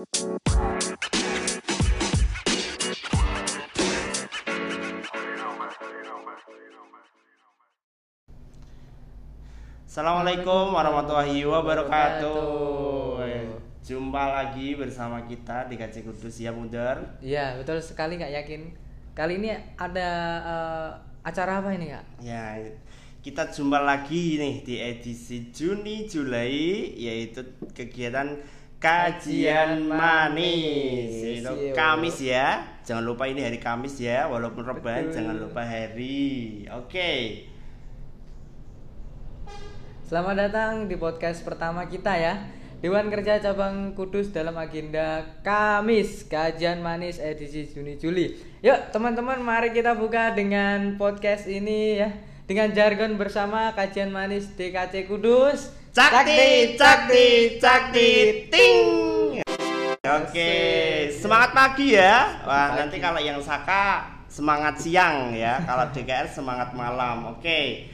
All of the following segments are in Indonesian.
Assalamualaikum warahmatullahi wabarakatuh. Jumpa lagi bersama kita di KC Kudus ya Bundar. Iya betul sekali nggak yakin. Kali ini ada eh, acara apa ini kak? Ya, kita jumpa lagi nih di edisi Juni Juli yaitu kegiatan kajian manis. Itu yo. Kamis ya. Jangan lupa ini hari Kamis ya, walaupun rebahan Betul. jangan lupa hari. Oke. Selamat datang di podcast pertama kita ya. Dewan Kerja Cabang Kudus dalam agenda Kamis Kajian Manis edisi Juni Juli. Yuk teman-teman mari kita buka dengan podcast ini ya dengan jargon bersama Kajian Manis DKC Kudus. Cakti, cakti, cakti, ting. Oke, semangat pagi ya. Wah, nanti kalau yang Saka semangat siang ya. Kalau DKR semangat malam. Oke.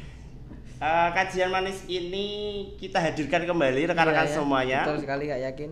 Eh, kajian manis ini kita hadirkan kembali rekan-rekan Iya, ya. semuanya. Betul sekali kak yakin.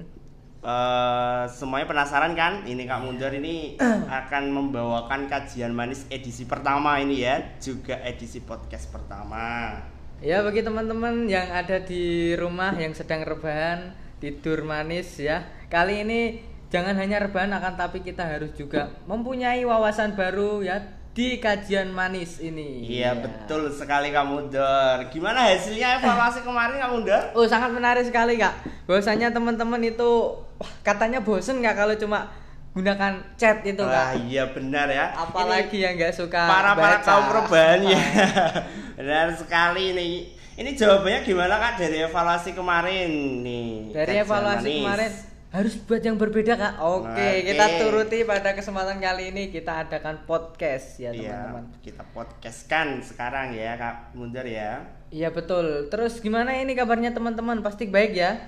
Eh, semuanya penasaran kan? Ini Kak Mundur ini akan membawakan kajian manis edisi pertama ini ya, juga edisi podcast pertama. Ya bagi teman-teman yang ada di rumah yang sedang rebahan tidur manis ya kali ini jangan hanya rebahan akan tapi kita harus juga mempunyai wawasan baru ya di kajian manis ini. Iya Ya. betul sekali kamu Dor. Gimana hasilnya evaluasi kemarin kamu Dor? Oh sangat menarik sekali kak. Bahwasanya teman-teman itu wah, katanya bosen nggak kalau cuma gunakan chat itu Wah kak. iya benar ya. Apalagi yang nggak suka para para baca. kaum rebahan ya. benar sekali nih. Ini jawabannya gimana kak dari evaluasi kemarin nih? Dari evaluasi manis. kemarin harus buat yang berbeda kak. Oke, Oke. kita turuti pada kesempatan kali ini kita adakan podcast ya Iya, teman-teman. kita podcast kan sekarang ya kak Mundur ya. Iya betul. Terus gimana ini kabarnya teman-teman? Pasti baik ya.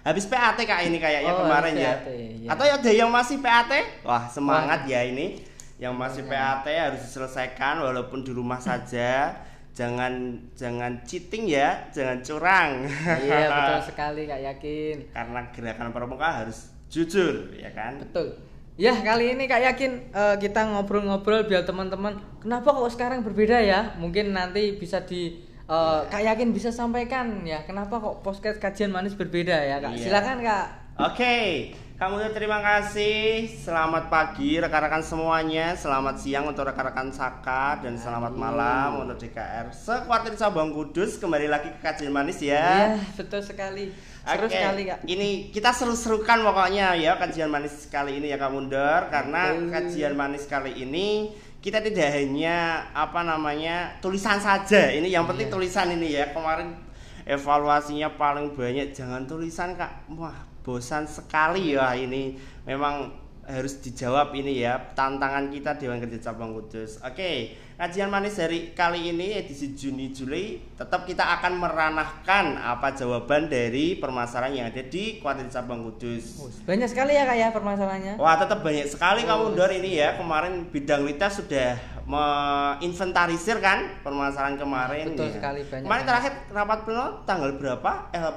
Habis PAT kak ini kayaknya Oh, kemarin habis ya. PAT, iya. Atau ada yang masih PAT? Wah semangat ya ini. Yang masih PAT harus diselesaikan walaupun di rumah saja. Jangan jangan cheating ya, jangan curang. iya betul sekali kak yakin. Karena gerakan pramuka harus jujur ya kan. Betul. Ya kali ini kak yakin eh, kita ngobrol-ngobrol biar teman-teman kenapa kok sekarang berbeda ya? Mungkin nanti bisa di eh, kak yakin bisa sampaikan ya kenapa kok podcast kajian manis berbeda ya kak? Iya. Silakan kak. Oke, kamu terima kasih. Selamat pagi rekan-rekan semuanya. Selamat siang untuk rekan-rekan Saka dan selamat malam untuk DKR. Sekuatir Sabang Kudus kembali lagi ke kajian manis ya. Iya betul sekali. Seru Oke, sekali kak. Ini kita seru-serukan pokoknya ya kajian manis kali ini ya Kak Mundur karena Betul. kajian manis kali ini kita tidak hanya apa namanya tulisan saja. Ini yang penting Iya. tulisan ini ya. Kemarin evaluasinya paling banyak jangan tulisan Kak. Wah, bosan sekali ya ini. Memang harus dijawab ini ya tantangan kita Dewan Kerja Cabang Kudus. Oke, kajian manis dari kali ini edisi Juni Juli tetap kita akan meranahkan apa jawaban dari permasalahan yang ada di Kuartir Cabang Kudus. Banyak sekali ya kak ya permasalahannya. Wah, tetap banyak sekali kamu Dor ini ya. Kemarin bidang Lita sudah menginventarisir kan permasalahan kemarin. Betul ya. sekali, banyak Kemarin banget. terakhir rapat pleno tanggal berapa? Eh,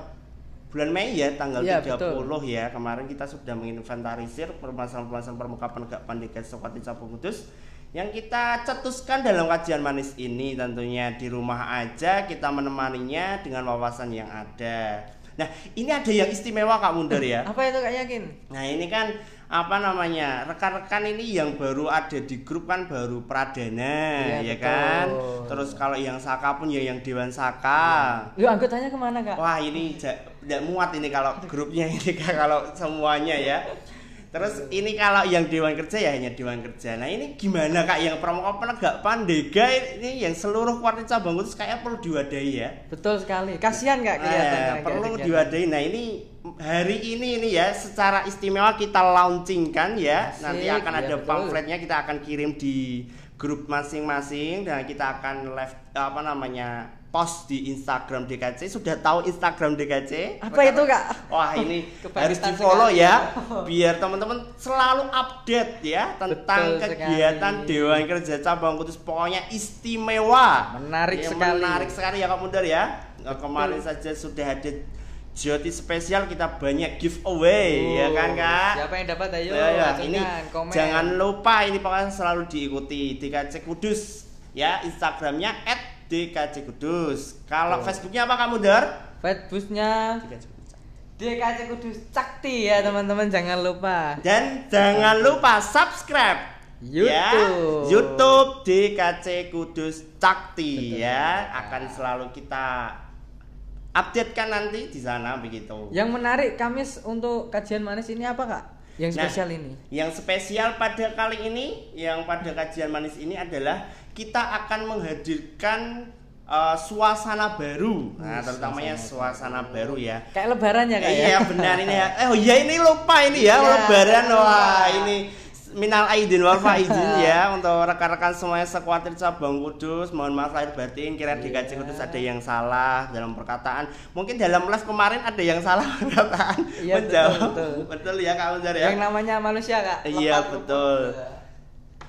bulan Mei ya, tanggal Iya, 30 ya. Kemarin kita sudah menginventarisir permasalahan-permasalahan pendekat penegakan DKS Sokati Cabang Kudus yang kita cetuskan dalam kajian manis ini tentunya di rumah aja kita menemaninya dengan wawasan yang ada. Nah, ini ada yang istimewa Kak Mundur ya. Apa itu kak yakin? Nah ini kan apa namanya rekan-rekan ini yang baru ada di grup kan baru Pradana Iya, ya betul. kan. Terus kalau yang Saka pun ya yang Dewan Saka. Yuk anggotanya ke mana kak? Wah ini tidak muat ini kalau grupnya ini Kak, kalau semuanya ya. Terus ini kalau yang Dewan Kerja ya hanya Dewan Kerja. Nah ini gimana Kak yang pramuka penegak pandega ini yang seluruh kuartir cabang khusus kayak perlu diwadahi ya. Betul sekali. Kasihan kak kelihatan. Nah, kayak perlu kegiatan. diwadahi. Nah, ini hari ini ini ya secara istimewa kita launching kan ya. Asik, Nanti akan iya, ada betul. pamfletnya kita akan kirim di grup masing-masing dan kita akan live apa namanya post di Instagram DKC. Sudah tahu Instagram DKC? Apa itu kak? Wah ini harus di follow sekali. ya biar teman-teman selalu update ya tentang Betul kegiatan sekali. Dewan Kerja Cabang Kudus pokoknya istimewa Menarik Ya, sekali. menarik sekali ya Kak Mundar ya Nah, kemarin saja sudah ada Joti spesial kita banyak giveaway ya kan kak Siapa yang dapat ayo? Ya, ya. ini kan, komen. jangan lupa ini pokoknya selalu diikuti DKC Kudus ya Instagramnya @dkc Kudus kalau Oh. Facebooknya apa kamu Dar Fatbusnya DKC Kudus. Cakti ya teman-teman jangan lupa. dan jangan lupa subscribe YouTube. ya, YouTube DKC Kudus Cakti Betul. ya akan selalu kita updatekan nanti di sana begitu Yang menarik Kamis untuk kajian manis ini apa kak? Yang Nah, spesial ini. Yang spesial pada kali ini, yang pada kajian manis ini adalah kita akan menghadirkan uh, suasana baru. Nah, terutamanya suasana baru ya. Kayak lebaran ya kak ya? Iya benar ini ya. Eh oh iya ini lupa ini ya Iya, lebaran wah ini minal aidin wal faizin ya untuk rekan-rekan semuanya sekuatir cabang kudus mohon maaf lahir batin kira di Iya. KC kudus ada yang salah dalam perkataan mungkin dalam live kemarin ada yang salah perkataan Iya, betul, menjawab betul. betul ya Kak Unjar ya Yang namanya manusia kak. Iya, betul.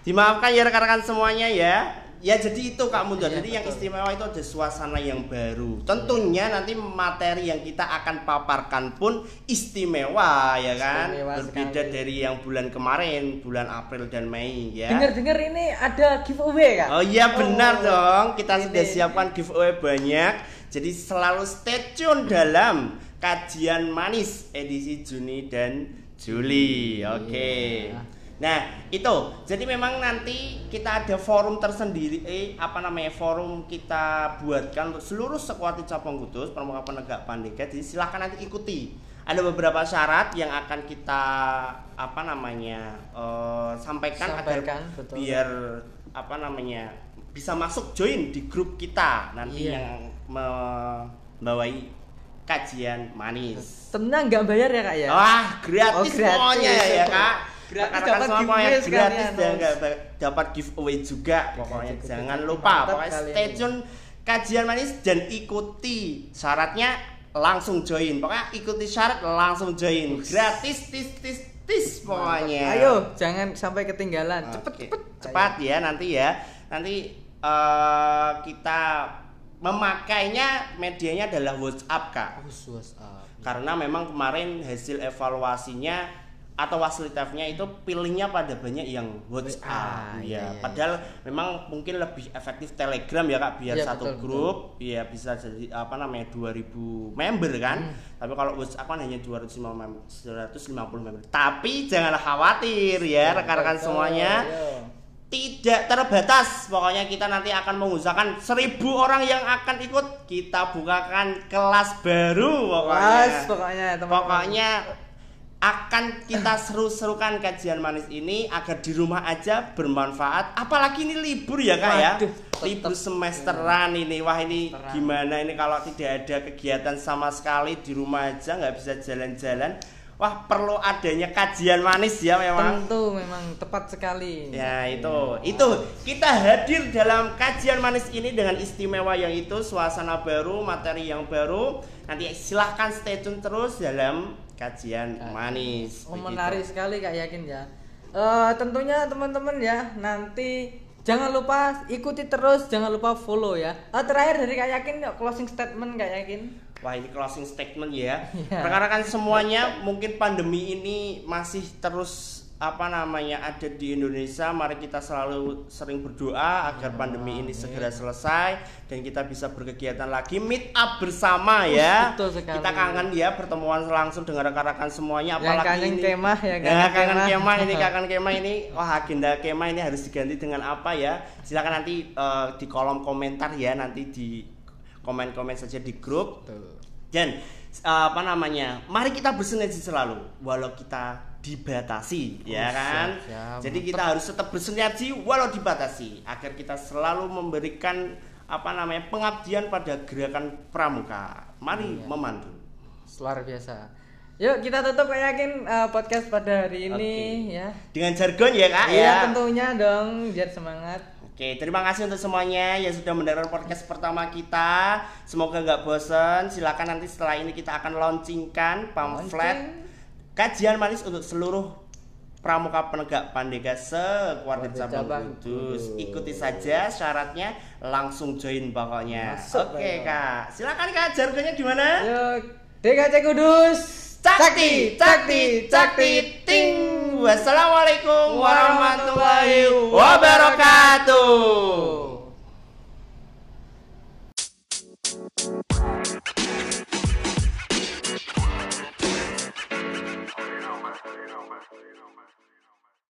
Dimaafkan ya rekan-rekan semuanya ya. Ya jadi itu Kak Mundar. Iya, jadi yang betul. istimewa itu ada suasana yang baru. Tentunya nanti materi yang kita akan paparkan pun istimewa ya kan. Istimewa Berbeda sekali. dari yang bulan kemarin, bulan April dan Mei ya. Dengar-dengar ini ada giveaway kak? Oh iya benar Oh, dong. Kita ini. sudah siapkan giveaway banyak. Jadi selalu stay tune dalam kajian manis edisi Juni dan Juli. Oke. Iya. Nah, itu. Jadi memang nanti kita ada forum tersendiri eh apa namanya? Forum kita buatkan untuk seluruh sekuati cabang kudus pramuka penegak pandega. Jadi silahkan nanti ikuti. Ada beberapa syarat yang akan kita apa namanya? eh, sampaikan, Sampaikan, agar betul. biar apa namanya? bisa masuk join di grup kita nanti Iya. yang membawai kajian manis. Tenang nggak bayar ya kak ya? Wah, gratis, Oh, gratis. pokoknya ya, Kak. Gratis dapat giveaway gratis dan dapat giveaway juga pokoknya. Jangan lupa pokoknya stay tune kajian manis dan ikuti syaratnya langsung join. Pokoknya ikuti syarat langsung join. Gratis tis tis tis pokoknya. Ayo, jangan sampai ketinggalan. Cepet cepet. cepat ya nanti ya nanti eh, kita memakainya medianya adalah WhatsApp kak Ayo. WhatsApp. karena memang kemarin hasil evaluasinya atau waslitafnya itu pilihnya pada banyak yang WhatsApp WA, ya iya, iya. padahal memang mungkin lebih efektif Telegram ya kak biar Iya, satu betul, grup ya bisa jadi apa namanya 2000 member kan Hmm. tapi kalau WhatsApp kan hanya 250 member 150 member tapi janganlah khawatir ya rekan-rekan Betul, semuanya ayo. tidak terbatas pokoknya kita nanti akan mengusahakan seribu orang yang akan ikut kita bukakan kelas baru pokoknya Kelas pokoknya teman-teman. pokoknya akan kita seru-serukan kajian manis ini agar di rumah aja bermanfaat. Apalagi ini libur ya kak ya. Waduh, libur semesteran ini. Wah ini Semesteran. gimana ini kalau tidak ada kegiatan sama sekali di rumah aja nggak bisa jalan-jalan. Wah perlu adanya kajian manis ya memang Tentu memang tepat sekali. Ya itu, itu. Kita hadir dalam kajian manis ini dengan istimewa yang itu suasana baru, materi yang baru. Nanti silahkan stay tune terus dalam kajian manis. Oh, begitu. menarik sekali kak yakin ya. Eh tentunya teman-teman ya nanti jangan lupa ikuti terus, jangan lupa follow ya. Eh, terakhir dari kak yakin closing statement kak yakin. Wah ini closing statement ya. Iya. Rekan-rekan semuanya mungkin pandemi ini masih terus apa namanya ada di Indonesia. Mari kita selalu sering berdoa agar pandemi ini segera selesai dan kita bisa berkegiatan lagi meet up bersama ya. betul sekali. Kita kangen ya pertemuan langsung dengan rekan-rekan semuanya Yang apalagi kangen ini. kemah ya, Ya, kangen kangen kemah. kemah ini kangen kemah ini wah agenda kemah ini harus diganti dengan apa ya? Silakan nanti eh, di kolom komentar ya nanti di komen-komen saja di grup dan uh, apa namanya? Mari kita bersinergi selalu walau kita dibatasi ya Oh, kan. siap, siap. Jadi kita harus tetap bersinergi walau dibatasi agar kita selalu memberikan apa namanya? pengabdian pada gerakan pramuka. Mari Iya. memandu. Luar biasa. Yuk kita tutup yakin eh, podcast pada hari ini Oke. ya. Dengan jargon ya, Kak Iya ya. tentunya dong biar semangat. Oke, terima kasih untuk semuanya yang sudah mendengarkan podcast pertama kita. Semoga nggak bosen. Silakan nanti setelah ini kita akan launchingkan pamflet Launching. Kajian manis untuk seluruh pramuka penegak pandega sekuartir Kuartir cabang kudus. Ikuti saja syaratnya, langsung join pokoknya. Masuk, Oke Bang. kak, silakan kak jargonnya gimana? Yuk DKC Kudus. Cakti, cakti, cakti, ting. Wassalamualaikum warahmatullahi wabarakatuh.